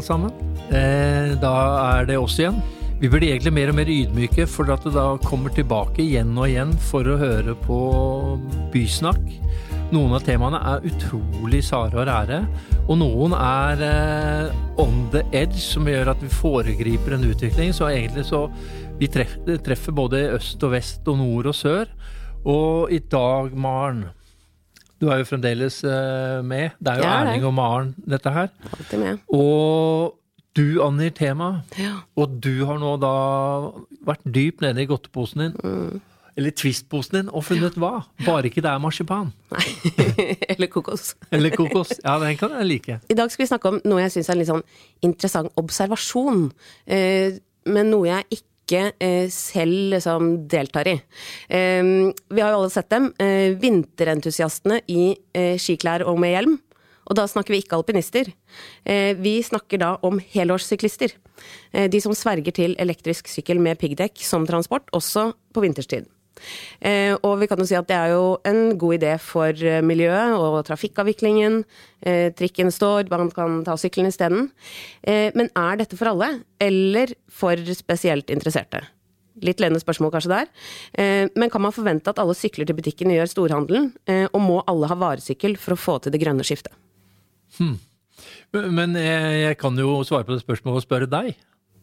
alle sammen. Eh, da er det oss igjen. Vi blir egentlig mer og mer ydmyke, for at det da kommer tilbake igjen og igjen for å høre på bysnakk. Noen av temaene er utrolig sare og rære, og noen er eh, on the edge, som gjør at vi foregriper en utvikling. Så egentlig så Vi treffer, treffer både øst og vest og nord og sør. Og i dag, Maren Du er jo fremdeles eh, med. Det er jo er Erling det. Og Maren, dette her. Alltid med. Og du angir temaet. Ja. Og du har nå da vært dypt nede i godteposen din, Mm. eller Twist-posen din, og funnet hva? Bare ikke det er marsipan. Nei. Eller kokos. Eller kokos. Ja, den kan jeg like. I dag skal vi snakke om noe jeg syns er en litt sånn interessant observasjon. Eh, men noe jeg ikke eh, selv liksom deltar i. Eh, vi har jo alle sett dem. Eh, vinterentusiastene i eh, skiklær og med hjelm. Og da snakker vi ikke alpinister. Vi snakker da om helårssyklister. De som sverger til elektrisk sykkel med piggdekk som transport, også på vinterstid. Eh, og vi kan jo si at det er jo en god idé for eh, miljøet og trafikkavviklingen. Eh, trikken står, man kan ta sykkelen isteden. Men er dette for alle, eller for spesielt interesserte? Litt ledende spørsmål kanskje der. Men kan man forvente at alle sykler til butikken gjør storhandelen? Og må alle ha varesykkel for å få til det grønne skiftet? Men jeg, jeg kan jo svare på det spørsmålet og spørre deg.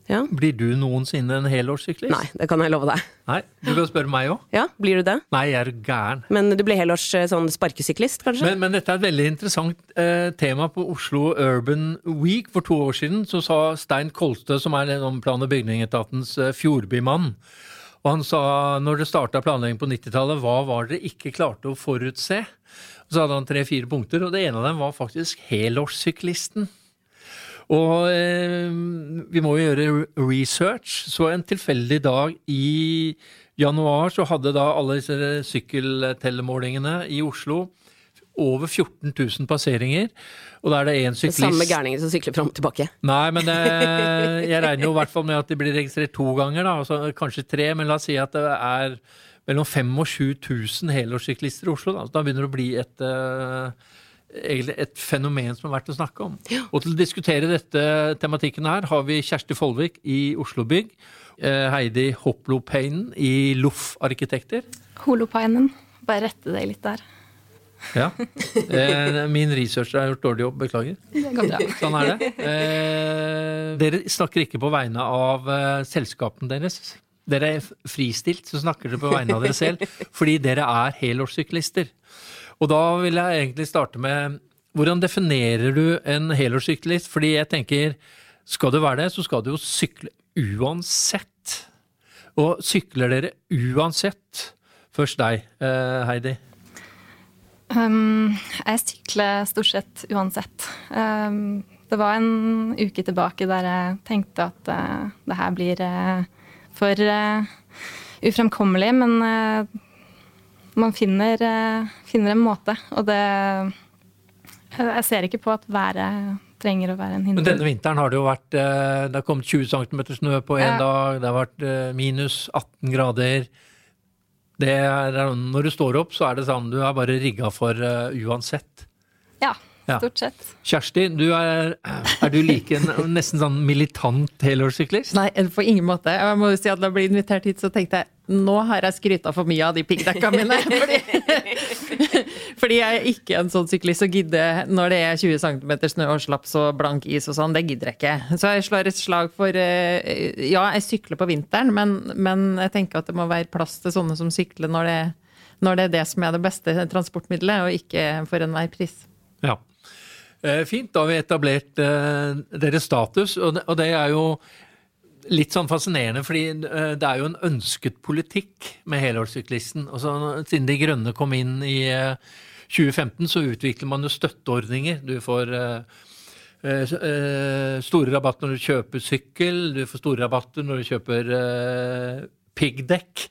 Ja? Blir du noensinne en helårssyklist? Nei, det kan jeg love deg. Nei, Du kan spørre meg òg. Ja, blir du det? Nei, jeg er gæren. Men du blir helårs eh, sånn sparkesyklist, kanskje? Men, men dette er et veldig interessant eh, tema på Oslo Urban Week. For to år siden så sa Stein Kolstø, som er en om plan- og bygningsetatens eh, fjordbymann, og han sa når det starta planlegging på 90-tallet, hva var det dere ikke klarte å forutse? Og så hadde han tre-fire punkter, og det ene av dem var faktisk helårssyklisten. Og eh, vi må jo gjøre research, så en tilfeldig dag i januar så hadde da alle disse sykkeltellemålingene i Oslo over 14 000 passeringer. Og da er det én syklist samme gærningen som sykler fram og tilbake. Nei, men det, jeg regner jo i hvert fall med at de blir registrert to ganger, da. Altså, kanskje tre, men la oss si at det er mellom 5000 og 7000 helårssyklister i Oslo. Da. Så da begynner det å bli et, eh, egentlig et fenomen som er verdt å snakke om. Og til å diskutere dette tematikken her har vi Kjersti Folvik i Oslo Bygg. eh, Heidi Hoplopeinen i Loff Arkitekter. Holopeinen. Bare rette deg litt der. Ja. Eh, Min researcher har gjort dårlig jobb, beklager. Det. Sånn er det. Eh, dere snakker ikke på vegne av selskapene deres. Dere er fristilt, så snakker dere på vegne av dere selv, fordi dere er helårssyklister. Og da vil jeg egentlig starte med hvordan definerer du en helårssyklist? Fordi jeg tenker, skal du være det, så skal du jo sykle uansett. Og sykler dere uansett? Først deg, eh, Heidi. Um, jeg sykler stort sett uansett. Um, det var en uke tilbake der jeg tenkte at uh, det her blir uh, for uh, ufremkommelig, men uh, man finner, uh, finner en måte. Og det Jeg ser ikke på at været trenger å være en hinder. Men denne vinteren har det jo vært eh, Det har kommet 20 cm snø på én Ja. dag. Det har vært eh, minus 18 grader. Det er, når du står opp, så er det sånn du er bare rigga for uh, uansett. Ja, Ja. stort sett. Kjersti, du er, er du like en nesten sånn militant helårssyklist? Nei, på ingen måte. Jeg må jo si at Da jeg ble invitert hit, så tenkte jeg nå har jeg skryta for mye av de piggdekka mine. Fordi, fordi jeg er ikke en sånn syklist som gidder når det er 20 cm snø og slaps og blank is og sånn. Det gidder jeg ikke. Så jeg slår et slag for eh, Ja, jeg sykler på vinteren, men, men jeg tenker at det må være plass til sånne som sykler når det, når det er det som er det beste transportmiddelet, og ikke for enhver pris. Ja. Eh, Fint, da har vi etablert eh, deres status, og det er jo litt sånn fascinerende, fordi eh, det er jo en ønsket politikk med helårssyklisten. Og siden De Grønne kom inn i eh, 2015, så utvikler man jo støtteordninger. Du får eh, eh, eh, store rabatter når du kjøper sykkel, du får store rabatter når du kjøper eh, piggdekk.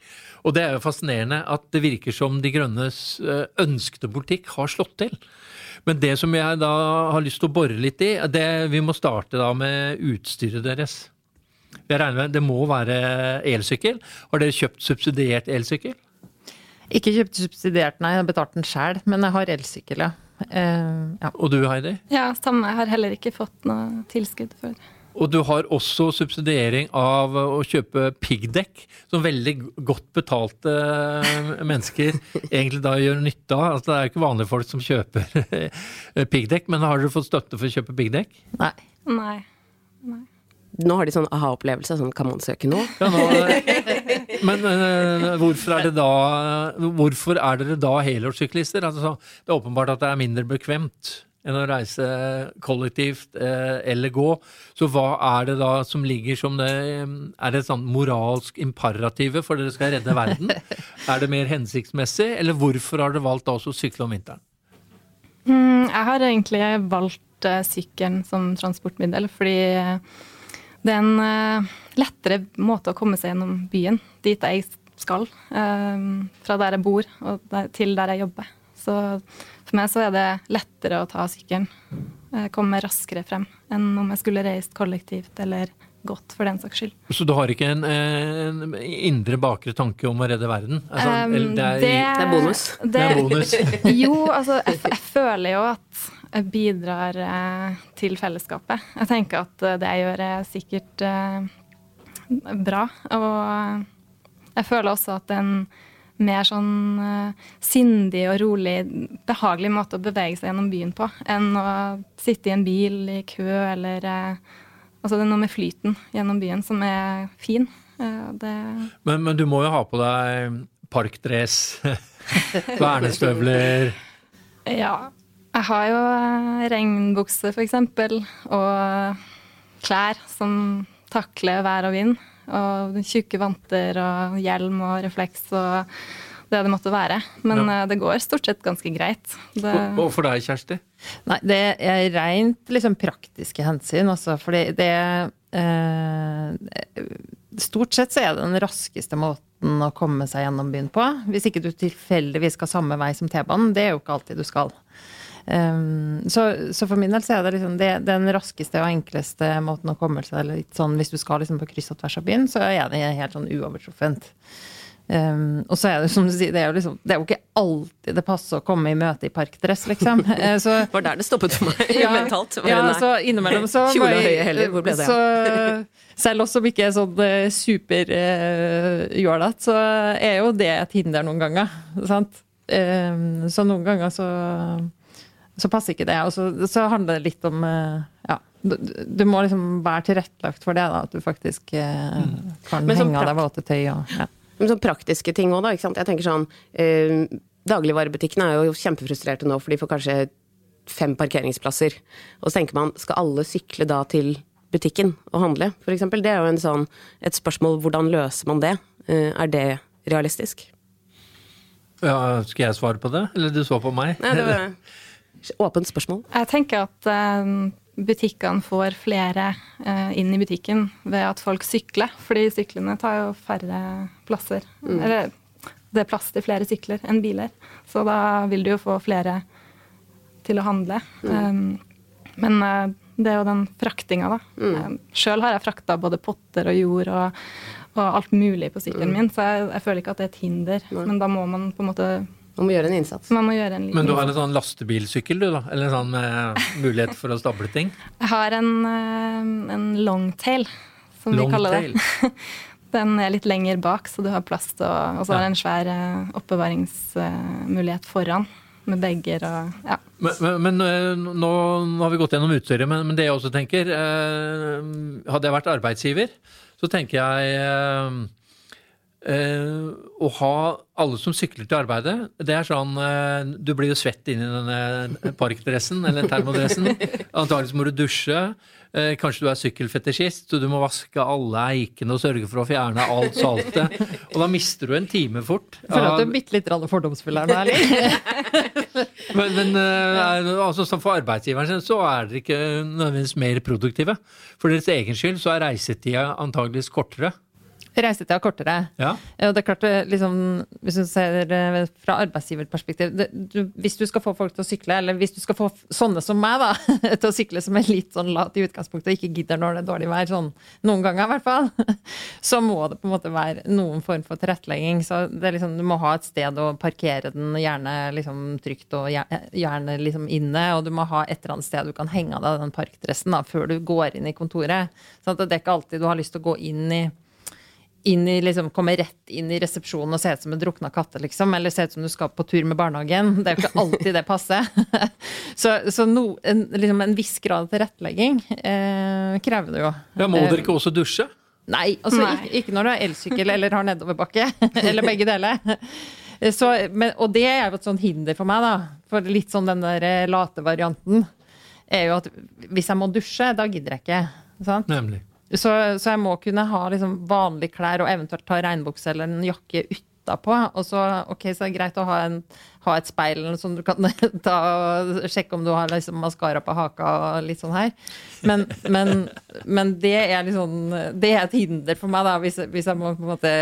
Og det er jo fascinerende at det virker som De Grønnes eh, ønskede politikk har slått til. Men det som jeg da har lyst til å bore litt i, det, vi må starte da med utstyret deres. Jeg regner med Det må være elsykkel. Har dere kjøpt subsidiert elsykkel? Ikke kjøpt subsidiert, nei. Jeg har betalt den sjæl, men jeg har elsykkel, ja. Uh, ja. Og du Heidi? Ja, samme. Jeg har heller ikke fått noe tilskudd før. Og du har også subsidiering av å kjøpe piggdekk, som veldig godt betalte eh, mennesker egentlig da gjør nytte av. Altså, det er jo ikke vanlige folk som kjøper piggdekk, men har dere fått støtte for å kjøpe piggdekk? Nei. Nei. Nå har de sånn aha-opplevelse. Sånn, kan man søke nå? Ja, nå, men uh, hvorfor er det da Hvorfor er dere da helårssyklister? Altså, det er åpenbart at det er mindre bekvemt enn å reise kollektivt uh, eller gå. Så hva er det da som ligger som det Er det et sånn moralsk imperative for dere skal redde verden? er det mer hensiktsmessig, eller hvorfor har dere valgt da også å sykle om vinteren? Mm, jeg har egentlig valgt eh, sykkelen som transportmiddel fordi det er en eh, lettere måte å komme seg gjennom byen, dit jeg skal. eh, fra der jeg bor og der, til der jeg jobber. Så for meg så er det lettere å ta sykkelen. eh, komme raskere frem enn om jeg skulle reist kollektivt eller gått, for den saks skyld. Så du har ikke en, en indre bakre tanke om å redde verden? Altså, Um, eller det, er, Det er bonus. det er bonus. Jo, altså, jeg, jeg føler jo at jeg bidrar eh, til fellesskapet. Jeg tenker at eh, det jeg gjør er sikkert eh, bra. Og jeg føler også at det er en mer sånn eh, sindig og rolig, behagelig måte å bevege seg gjennom byen på enn å sitte i en bil i kø eller eh, Altså det er noe med flyten gjennom byen som er fin. Eh, det Men, men du må jo ha på deg parkdress, vernestøvler Ja. Jeg har jo eh, regnbukse, for eksempel, og klær som takler vær og vind. Og tjukke vanter og hjelm og refleks og det det måtte være. Men Ja. eh, det går stort sett ganske greit. Det, Og, og for deg, Kjersti? Nei, det er rent liksom praktiske hensyn, altså. Fordi det eh, Stort sett så er det den raskeste måten å komme seg gjennom byen på. Hvis ikke du tilfeldigvis skal samme vei som T-banen. Det er jo ikke alltid du skal. Um, så, så for min del så er det liksom det, den raskeste og enkleste måten å komme seg litt sånn Hvis du skal liksom på kryss og tvers av byen, så er det helt sånn uovertruffent. Um, og så er det som du sier, det er jo liksom Det er jo ikke alltid det passer å komme i møte i parkdress, liksom. Eh, så var der det stoppet for meg ja, mentalt. Ja, så innimellom så Kjole og høye hæler, hvor ble det? Så, selv oss som ikke er sånn uh, superjålete, så er jo det et hinder noen ganger. Sant? Um, så noen ganger så, så passer ikke det. Og så, så handler det litt om uh, ja, du, du må liksom være tilrettelagt for det, da, at du faktisk eh, kan Men sånn henge av deg våte tøy og ja. Men sånn praktiske ting òg, da. Ikke sant? Jeg tenker sånn eh, Dagligvarebutikkene er jo kjempefrustrerte nå, for de får kanskje fem parkeringsplasser. Og så tenker man, skal alle sykle da til butikken og handle, f.eks.? Det er jo en sånn, et spørsmål hvordan løser man det? Eh, er det realistisk? Ja, skal jeg svare på det, eller du så på meg? Nei, det var åpent spørsmål. jeg tenker at eh, butikkene får flere eh, inn i butikken ved at folk sykler. Fordi syklene tar jo færre plasser. Eller det er plass til flere sykler enn biler. Så da vil du jo få flere til å handle. Mm. men eh, det er jo den fraktinga, da. Mm. Sjøl har jeg frakta både potter og jord og, og alt mulig på sykkelen min, så jeg, jeg føler ikke at det er et hinder. Men da må man på en måte Man må gjøre en innsats. man må gjøre en Men du har en sånn lastebilsykkel, du, da? Eller sånn med mulighet for å stable ting? Jeg har en, eh, en longtail, som vi kaller det. Longtail. Den er litt lenger bak, så du har plass til å Og så har den en svær eh, oppbevaringsmulighet foran, med bager og Ja. Men, men, men eh, nå, nå har vi gått gjennom utstyret, men, men det jeg også tenker eh, Hadde jeg vært arbeidsgiver, så tenker jeg eh, eh, å ha alle som sykler til arbeidet, det er sånn uh, Du blir jo svett inn i denne parkdressen eller termodressen. Antakeligvis må du dusje. Uh, kanskje du er sykkelfetisjist, så du må vaske alle eikene og sørge for å fjerne alt saltet. Og da mister du en time fort. Jeg føler at du er bitte litt fordomsfull her nå, Erling. men, men altså, så for arbeidsgiveren sin så er dere ikke nødvendigvis mer produktive. For deres egen skyld så er reisetida antageligvis kortere. Reisetida kortere. Ja. Og det er klart, liksom, Hvis du ser eh, fra arbeidsgiverperspektiv det, du, Hvis du skal få folk til å sykle, eller hvis du skal få sånne som meg da, til å sykle som er litt sånn lat i utgangspunktet og ikke gidder når det er dårlig vær, sånn noen ganger i hvert fall, så må det på en måte være noen form for tilrettelegging. Så det er liksom, du må ha et sted å parkere den, gjerne liksom trygt og gjerne liksom inne. Og du må ha et eller annet sted du kan henge av deg den parkdressen da, før du går inn i kontoret. Sånn at det er ikke alltid du har lyst til å gå inn i inn i, liksom, komme rett inn i resepsjonen og se ut som en drukna katte, liksom. Eller se ut som du skal på tur med barnehagen. Det er jo ikke alltid det passer. så, så no, en, liksom en, viss grad av tilrettelegging eh, krever det jo. Ja, Må dere ikke også dusje? Nei, altså Nei. Ikke, ikke, når du har elsykkel eller har nedoverbakke. eller begge deler. Så, men, og det er jo et sånt hinder for meg, da. For litt sånn den der eh, late varianten er jo at hvis jeg må dusje, da gidder jeg ikke. Sant? Nemlig. Så, så, jeg må kunne ha liksom vanlige klær og eventuelt ta regnbukse eller en jakke utapå. Og så, ok, så er det greit å ha, en, ha et speil som du kan ta og sjekke om du har liksom maskara på haka og litt sånn her. Men, men, men det er liksom Det er et hinder for meg, da, hvis, hvis jeg må på en måte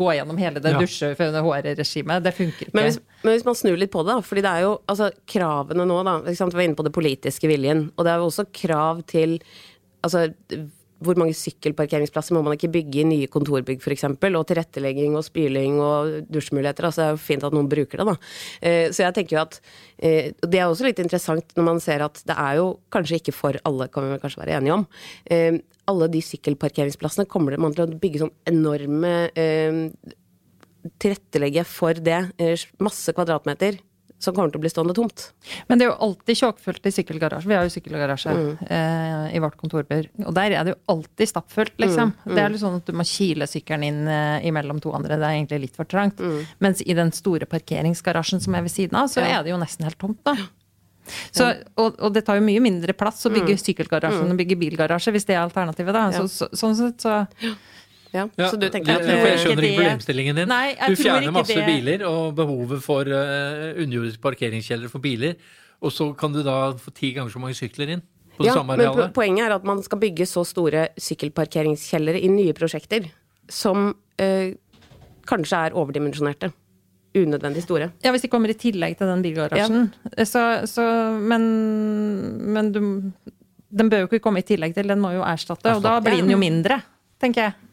gå gjennom hele det ja. dusje før håret-regimet. Det funker ikke. Men hvis, men hvis, man snur litt på det, da, fordi det er jo altså, kravene nå, da. Vi var inne på det politiske viljen. Og det er jo også krav til altså hvor mange sykkelparkeringsplasser må man ikke bygge i nye kontorbygg f.eks., og tilrettelegging og spyling og dusjmuligheter. Altså det er jo fint at noen bruker det, da. Eh, så jeg tenker jo at eh, Det er også litt interessant når man ser at det er jo kanskje ikke for alle, kan vi kanskje være enige om. Eh, alle de sykkelparkeringsplassene kommer man til å bygge sånn enorme Tilrettelegge for det. Masse kvadratmeter som kommer til å bli stående tomt. Men det er jo alltid tjåkfullt i sykkelgarasje. Vi har jo sykkelgarasje mm. eh, i vårt kontorbyr. Og der er det jo alltid stappfullt, liksom. Mm. Det er litt sånn at du må kile sykkelen inn eh, imellom to andre. Det er egentlig litt for trangt. Mm. Mens i den store parkeringsgarasjen som er ved siden av, så ja. er det jo nesten helt tomt, da. Så, og, og, det tar jo mye mindre plass å bygge mm. sykkelgarasje enn å bygge bilgarasje, hvis det er alternativet, da. Så, så, sånn sett så ja, ja, så du tenker at Jeg skjønner ikke problemstillingen din. Nei, du fjerner masse det. biler og behovet for uh, underjordiske parkeringskjeller for biler, og så kan du da få ti ganger så mange sykler inn på det ja, samme arealet. Men poenget er at man skal bygge så store sykkelparkeringskjellere i nye prosjekter som uh, kanskje er overdimensjonerte. Unødvendig store. Ja, hvis de kommer i tillegg til den bilgarasjen. Ja. Så, så, men, men du, den bør jo ikke komme i tillegg til, den må jo erstatte, og da blir den jo mindre, tenker jeg.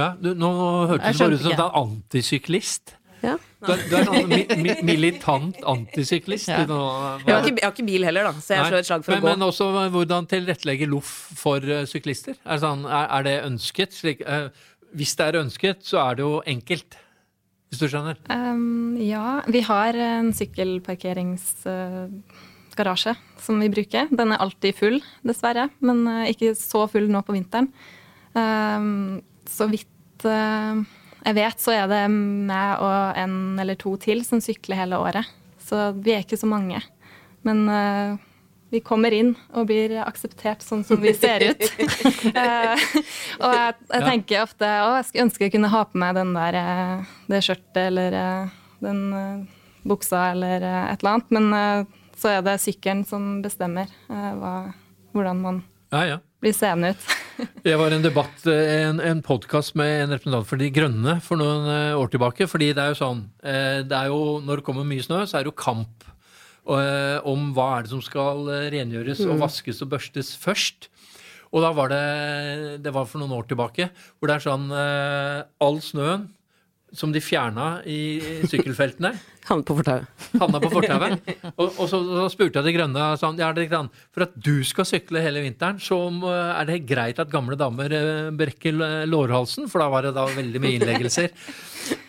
Ja, du, nå hørtes det bare ut som du er antisyklist. Ja. Du, er, du er en mi, mi, militant antisyklist. Ja. Jeg, har ikke, jeg, har ikke, bil heller, da, så jeg slår et slag for men, å gå. Men også hvordan tilrettelegge loff for uh, syklister? Er, sånn, er, er, det ønsket? Slik, uh, hvis det er ønsket, så er det jo enkelt. Hvis du skjønner? Um, ja, vi har en sykkelparkeringsgarasje uh, som vi bruker. Den er alltid full, dessverre, men ikke så full nå på vinteren. Um, så vidt uh, jeg vet, så er det meg og en eller to til som sykler hele året. Så vi er ikke så mange. Men uh, vi kommer inn og blir akseptert sånn som vi ser ut. uh, og jeg, jeg, tenker ofte å, jeg skulle ønske jeg kunne ha på meg den der, det skjørtet eller den buksa eller et eller annet. Men så er det sykkelen som bestemmer hva, hvordan man ja, ja. Blir seende ut. Jeg var i en debatt, en, en podkast med en representant for De Grønne for noen eh, år tilbake. fordi det er jo sånn eh, det er jo, Når det kommer mye snø, så er det jo kamp eh, om hva er det som skal rengjøres og mm. vaskes og børstes først. Og da var det Det var for noen år tilbake, hvor det er sånn All snøen som de fjerna i sykkelfeltene Havnet på fortauet. Havna på fortauet. Og, og, så, så, spurte jeg De Grønne sånn, ja, det for at du skal sykle hele vinteren, så er det greit at gamle damer eh, brekker lårhalsen, for da var det da veldig mye innleggelser.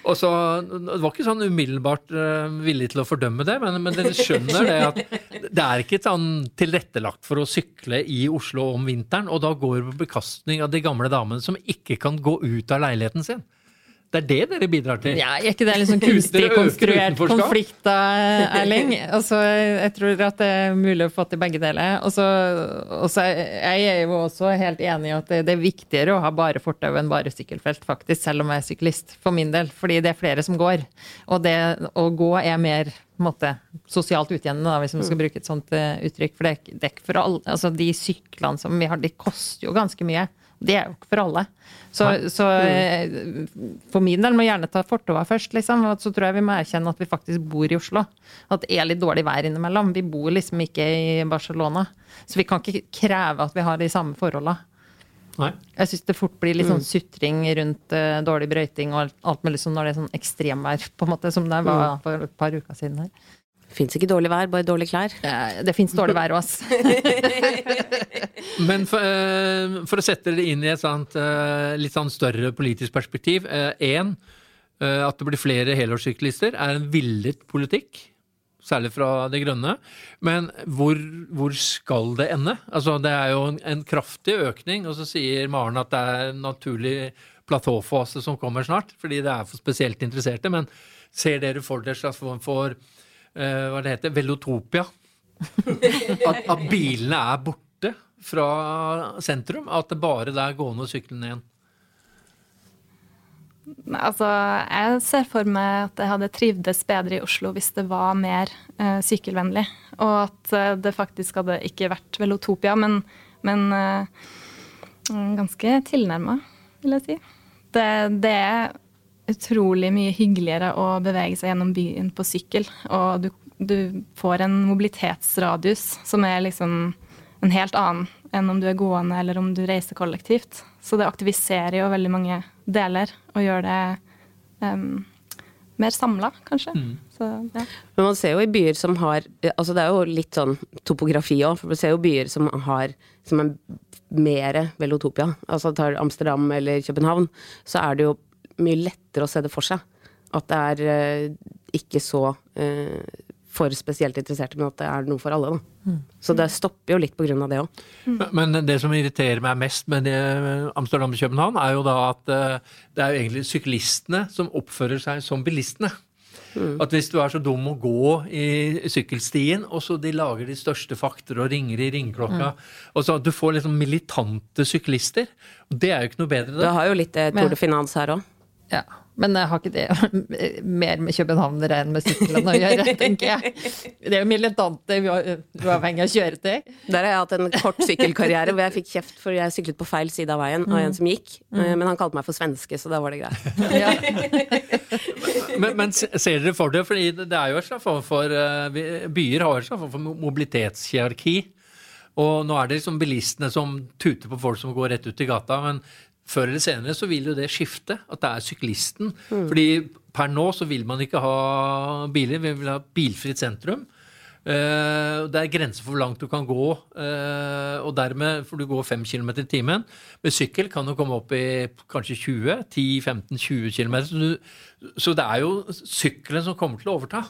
Og så, Det var ikke sånn umiddelbart uh, villig til å fordømme det, men, men dere skjønner det at det er ikke sånn tilrettelagt for å sykle i Oslo om vinteren, og da går det på bekastning av de gamle damene som ikke kan gå ut av leiligheten sin. Det er det dere bidrar til? Ja, er ikke det litt sånn kunstig konstruert konflikt, da, Erling? Altså, jeg tror at det er mulig å få til begge deler. Og så Jeg er jo også helt enig i at det er viktigere å ha bare fortau enn bare sykkelfelt, faktisk, selv om jeg er syklist, for min del. Fordi det er flere som går. Og det å gå er mer måte, sosialt utjevnende, hvis man skal bruke et sånt uh, uttrykk. For det, det er ikke for alle Altså, de syklene som vi har, de koster jo ganske mye Det er jo ikke for alle. Så, så eh, for min del må jeg gjerne ta fortova først, liksom. Og så tror jeg vi må erkjenne at vi faktisk bor i Oslo. At det er litt dårlig vær innimellom. Vi bor liksom ikke i Barcelona. Så vi kan ikke kreve at vi har de samme forholda. Nei. Jeg syns det fort blir litt sånn sutring rundt uh, dårlig brøyting og alt, alt mulig sånn når det er sånn ekstremvær, på en måte, som det var for et par uker siden her. Fins ikke dårlig vær, bare dårlige klær. Eh, Det fins dårlig vær òg, ass. Men for, eh, for å sette det inn i et sånt, eh, litt sånn større politisk perspektiv. Én, at det blir flere helårssyklister, er en villet politikk. Særlig fra De grønne. Men hvor, hvor skal det ende? Altså, det er jo en, en kraftig økning, og så sier Maren at det er en naturlig platåfase som kommer snart, fordi det er for spesielt interesserte. Men ser dere for dere slags form for eh, hva det heter, velotopia? At, at bilene er borte fra sentrum? At det bare er gående og syklende igjen? Altså, jeg ser for meg at jeg hadde trivdes bedre i Oslo hvis det var mer uh, sykkelvennlig. Og at uh, det faktisk hadde ikke vært velotopia, men, men uh, ganske tilnærma, vil jeg si. Det, det er utrolig mye hyggeligere å bevege seg gjennom byen på sykkel. Og du, du får en mobilitetsradius som er liksom en helt annen enn om du er gående eller om du reiser kollektivt. Så det aktiviserer jo veldig mange deler og gjør det um, mer samla, kanskje. Så, ja. Men man ser jo i byer som har Altså det er jo litt sånn topografi òg, for man ser jo byer som har som er mer velotopia. Altså tar Amsterdam eller København, så er det jo mye lettere å se det for seg. At det er eh, ikke så eh, for spesielt interesserte, men at det er noe for alle. Da. Så det stopper jo litt av det òg. Men det som irriterer meg mest med det Amsterdam og København, er jo da at eh, det er jo egentlig syklistene som oppfører seg som bilistene. At hvis du er så dum å gå i sykkelstien, og så de lager de største fakter og ringer i ringeklokka og så Du får liksom militante syklister. og Det er jo ikke noe bedre. Det da. har jo litt eh, Tour de Finance her òg. Ja. Men jeg har ikke det mer med københavnere enn med sykkelen å gjøre, tenker jeg. Det er jo militante uavhengig av kjøretøy. Der har jeg hatt en kort sykkelkarriere hvor jeg fikk kjeft for jeg syklet på feil side av veien av en som gikk. Eh, Men han kalte meg for svenske, så da var det greit. Ja. Men, men ser dere for det? Fordi det er jo en slags form for eh, Byer har en slags form for mobilitetshierarki. Og nå er det liksom bilistene som tuter på folk som går rett ut i gata. Men før eller senere så vil jo det skifte. At det er syklisten. Fordi per nå så vil man ikke ha biler. Vi vil ha bilfritt sentrum. Uh, det er grenser for hvor langt du kan gå, uh, og dermed får du gå 5 km i timen. Med sykkel kan du komme opp i kanskje 20, 10-15-20 km. Så, så det er jo sykkelen som kommer til å overta.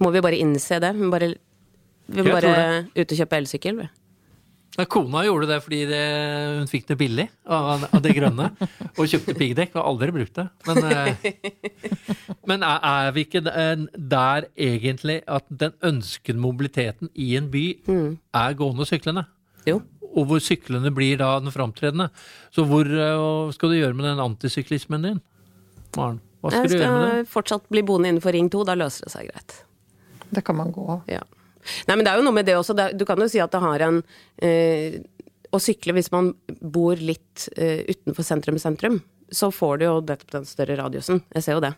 Må vi bare innse det? Vi bare, vi må bare ut og kjøpe elsykkel, vi. Ja, Kona gjorde det fordi det, hun fikk det billig av, av det grønne, og kjøpte piggdekk og aldri brukt det. Men, eh, men er, er vi ikke eh, der egentlig at den ønskede mobiliteten i en by er gående og syklende? Jo. Og hvor syklene blir da den framtredende. Så hvor eh, skal du gjøre med den antisyklismen din? Maren, hva skal Jeg du gjøre med den? skal fortsatt bli boende innenfor Ring 2, da løser det seg greit. Det kan man gå. Ja. Nei, men det er jo noe med det også. Du kan jo si at det har en eh, Å sykle hvis man bor litt eh, utenfor sentrum i sentrum, så får du jo den større radiusen. Jeg ser jo det.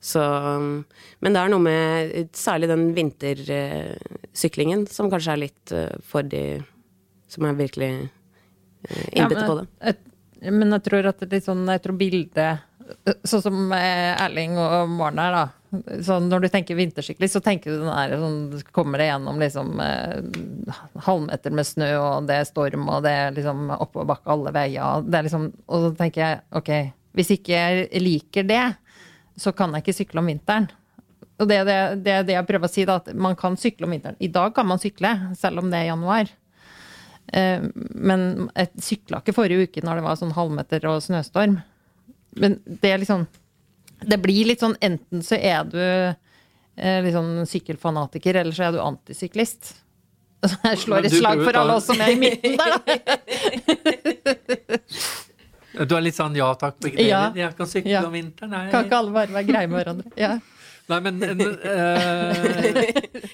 Så, men det er noe med særlig den vintersyklingen som kanskje er litt eh, for de som er virkelig eh, Ja, på det. Jeg, men jeg tror at det er litt sånn, jeg tror bildet Sånn som eh, Erling og Maren her, da. Sånn, når du tenker vintersykler, så tenker du den der sånn, kommer det gjennom liksom eh, halvmeter med snø, og det er storm, og det er liksom oppoverbakke alle veier. Er liksom, og så tenker jeg ok, hvis ikke jeg liker det, så kan jeg ikke sykle om vinteren. Og det er det, det, er det jeg prøver å si, da, at man kan sykle om vinteren. I dag kan man sykle, selv om det er januar. Eh, Men jeg sykla ikke forrige uke når det var sånn halvmeter og snøstorm. Men det er liksom Det blir litt sånn enten så er du eh, litt sånn sykkelfanatiker, eller så er du antisyklist. Jeg slår i et slag for alle oss som er i midten der, da. Du er litt sånn ja takk, begge deler. Ja. Jeg kan sykle Ja. om vinteren. Nei. Kan ikke alle bare være greie med hverandre? Ja. Nei, men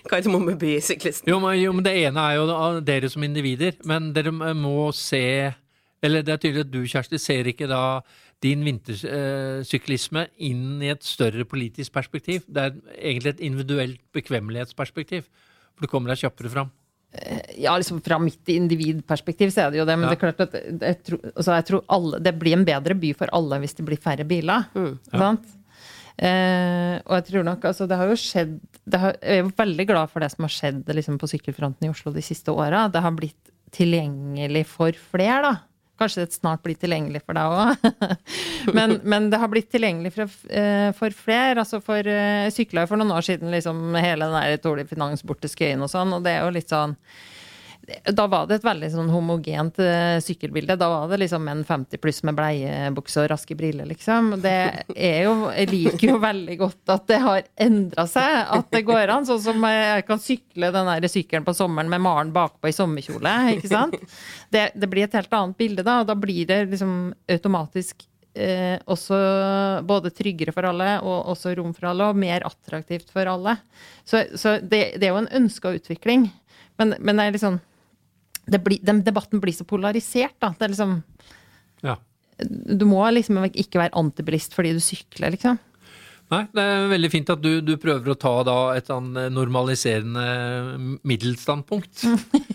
Hva Kardemomme by-syklisten. Jo men, jo, men det ene er jo dere som individer. Men dere må se Eller det er tydelig at du, Kjersti, ser ikke da din vintersyklisme inn i et større politisk perspektiv. Det er egentlig et individuelt bekvemmelighetsperspektiv. For du kommer deg kjappere fram. Ja, liksom fra mitt individperspektiv så er det jo det. Men Ja. det er klart at jeg tror, altså jeg tror alle, det blir en bedre by for alle hvis det blir færre biler. Sant? Eh, og jeg tror nok altså Det har jo skjedd det har, Jeg er jo veldig glad for det som har skjedd liksom, på sykkelfronten i Oslo de siste åra. Det har blitt tilgjengelig for flere, da. Kanskje det snart blir tilgjengelig for deg òg. men, men det har blitt tilgjengelig for, eh, for flere. Altså for uh, sykla jo for noen år siden liksom hele den der Tour de Finance bort til Skøyen og sånn, og det er jo litt sånn da var det et veldig sånn homogent uh, sykkelbilde. Da var det liksom menn 50 pluss med bleiebukse og raske briller, liksom. Det er jo Jeg liker jo veldig godt at det har endra seg. At det går an. Sånn som jeg kan sykle den der sykkelen på sommeren med Maren bakpå i sommerkjole, ikke sant. Det, det blir et helt annet bilde da, og da blir det liksom automatisk eh, også både tryggere for alle, og også rom for alle, og mer attraktivt for alle. Så, så det, det er jo en ønska utvikling. Men, men det er liksom det blir, den debatten blir så polarisert, da. Det er liksom Ja. Du må liksom ikke være antibilist fordi du sykler, liksom. Nei, det er veldig fint at du, du prøver å ta da et sånn normaliserende middelstandpunkt.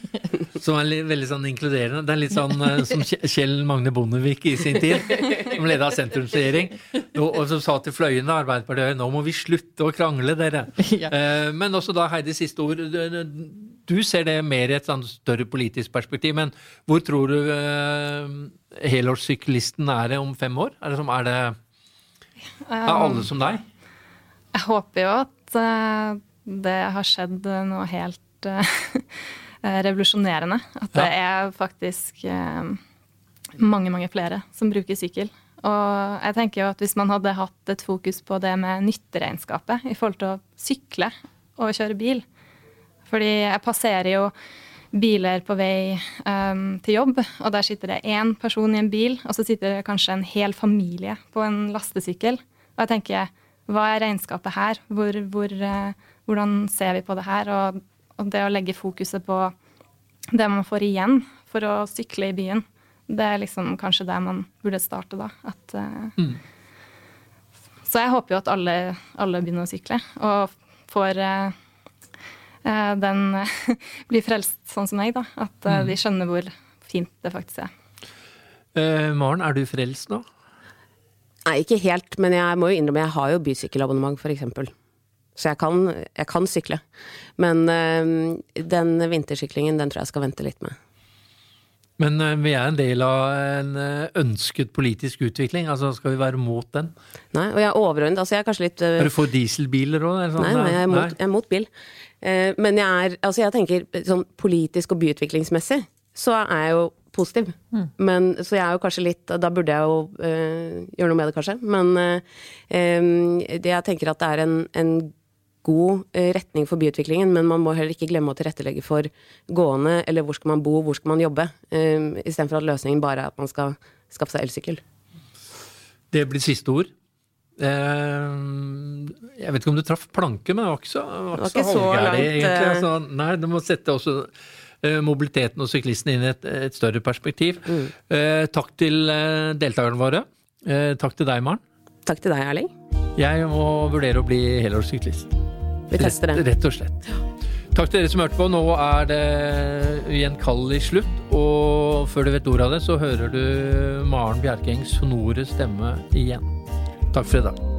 Som er veldig sånn inkluderende. Det er litt sånn eh, som Kjell Magne Bondevik i sin tid, som leda sentrumsregjering, og, og som sa til Fløyene, Arbeiderpartiet, nå må vi slutte å krangle, dere. Ja. Eh, Men også da, Heidi, siste ord. Du, ser det mer i et sånn større politisk perspektiv, men hvor tror du eh, helårssyklisten er om fem år? Er det, som, er det er alle som deg? Jeg håper jo at uh, det har skjedd noe helt uh, revolusjonerende. At det er faktisk uh, mange, mange flere som bruker sykkel. Og jeg tenker jo at hvis man hadde hatt et fokus på det med nytteregnskapet i forhold til å sykle og kjøre bil Fordi jeg passerer jo biler på vei um, til jobb, og der sitter det én person i en bil, og så sitter det kanskje en hel familie på en lastesykkel. Og jeg tenker, hva er regnskapet her? Hvor, hvor, uh, hvordan ser vi på det her? Og, og det å legge fokuset på det man får igjen for å sykle i byen, det er liksom kanskje der man burde starte, da. At, eh, Så jeg håper jo at alle, alle begynner å sykle, og får eh, den blir frelst sånn som meg, da. At eh, de skjønner hvor fint det faktisk er. Eh, Maren, er du frelst nå? Nei, ikke helt, men jeg må jo innrømme jeg har jo bysykkelabonnement, eksempel. Så jeg kan, jeg kan sykle. Men øh, den vintersyklingen, den tror jeg skal vente litt med. Men eh, vi er en del av en eh, ønsket politisk utvikling. altså Skal vi være mot den? Nei, og jeg er overordnet, altså jeg er kanskje litt øh, Er du for dieselbiler òg? Nei, nei, jeg er mot, jeg er mot bil. Eh, men jeg er, altså jeg tenker sånn politisk og byutviklingsmessig, så er jeg jo positiv. Men, så jeg er jo kanskje litt Da burde jeg jo eh, gjøre noe med det, kanskje. Men eh, eh, det jeg tenker at det er en, en god eh, retning for byutviklingen, men man må heller ikke glemme å tilrettelegge for gående, eller hvor skal man bo, hvor skal man jobbe, eh, istedenfor at løsningen bare er at man skal skaffe seg elsykkel. Det blir siste ord. Eh, jeg vet ikke om du traff planke, men det var ikke så, det var ikke så halvgærlig, langt, egentlig. Altså, nei, du må sette også mobiliteten og syklisten inn i et, et større perspektiv. Mm. takk til deltakerne våre. Takk til deg, Maren. Takk til deg, Erling. Jeg må vurdere å bli helårssyklist. Vi tester den. Rett, og slett. Takk til dere som hørte på. Nå er det ugjenkallelig slutt. Og før du vet ordet av det, så hører du Maren Bjerkengs sonore stemme igjen. Takk for i dag.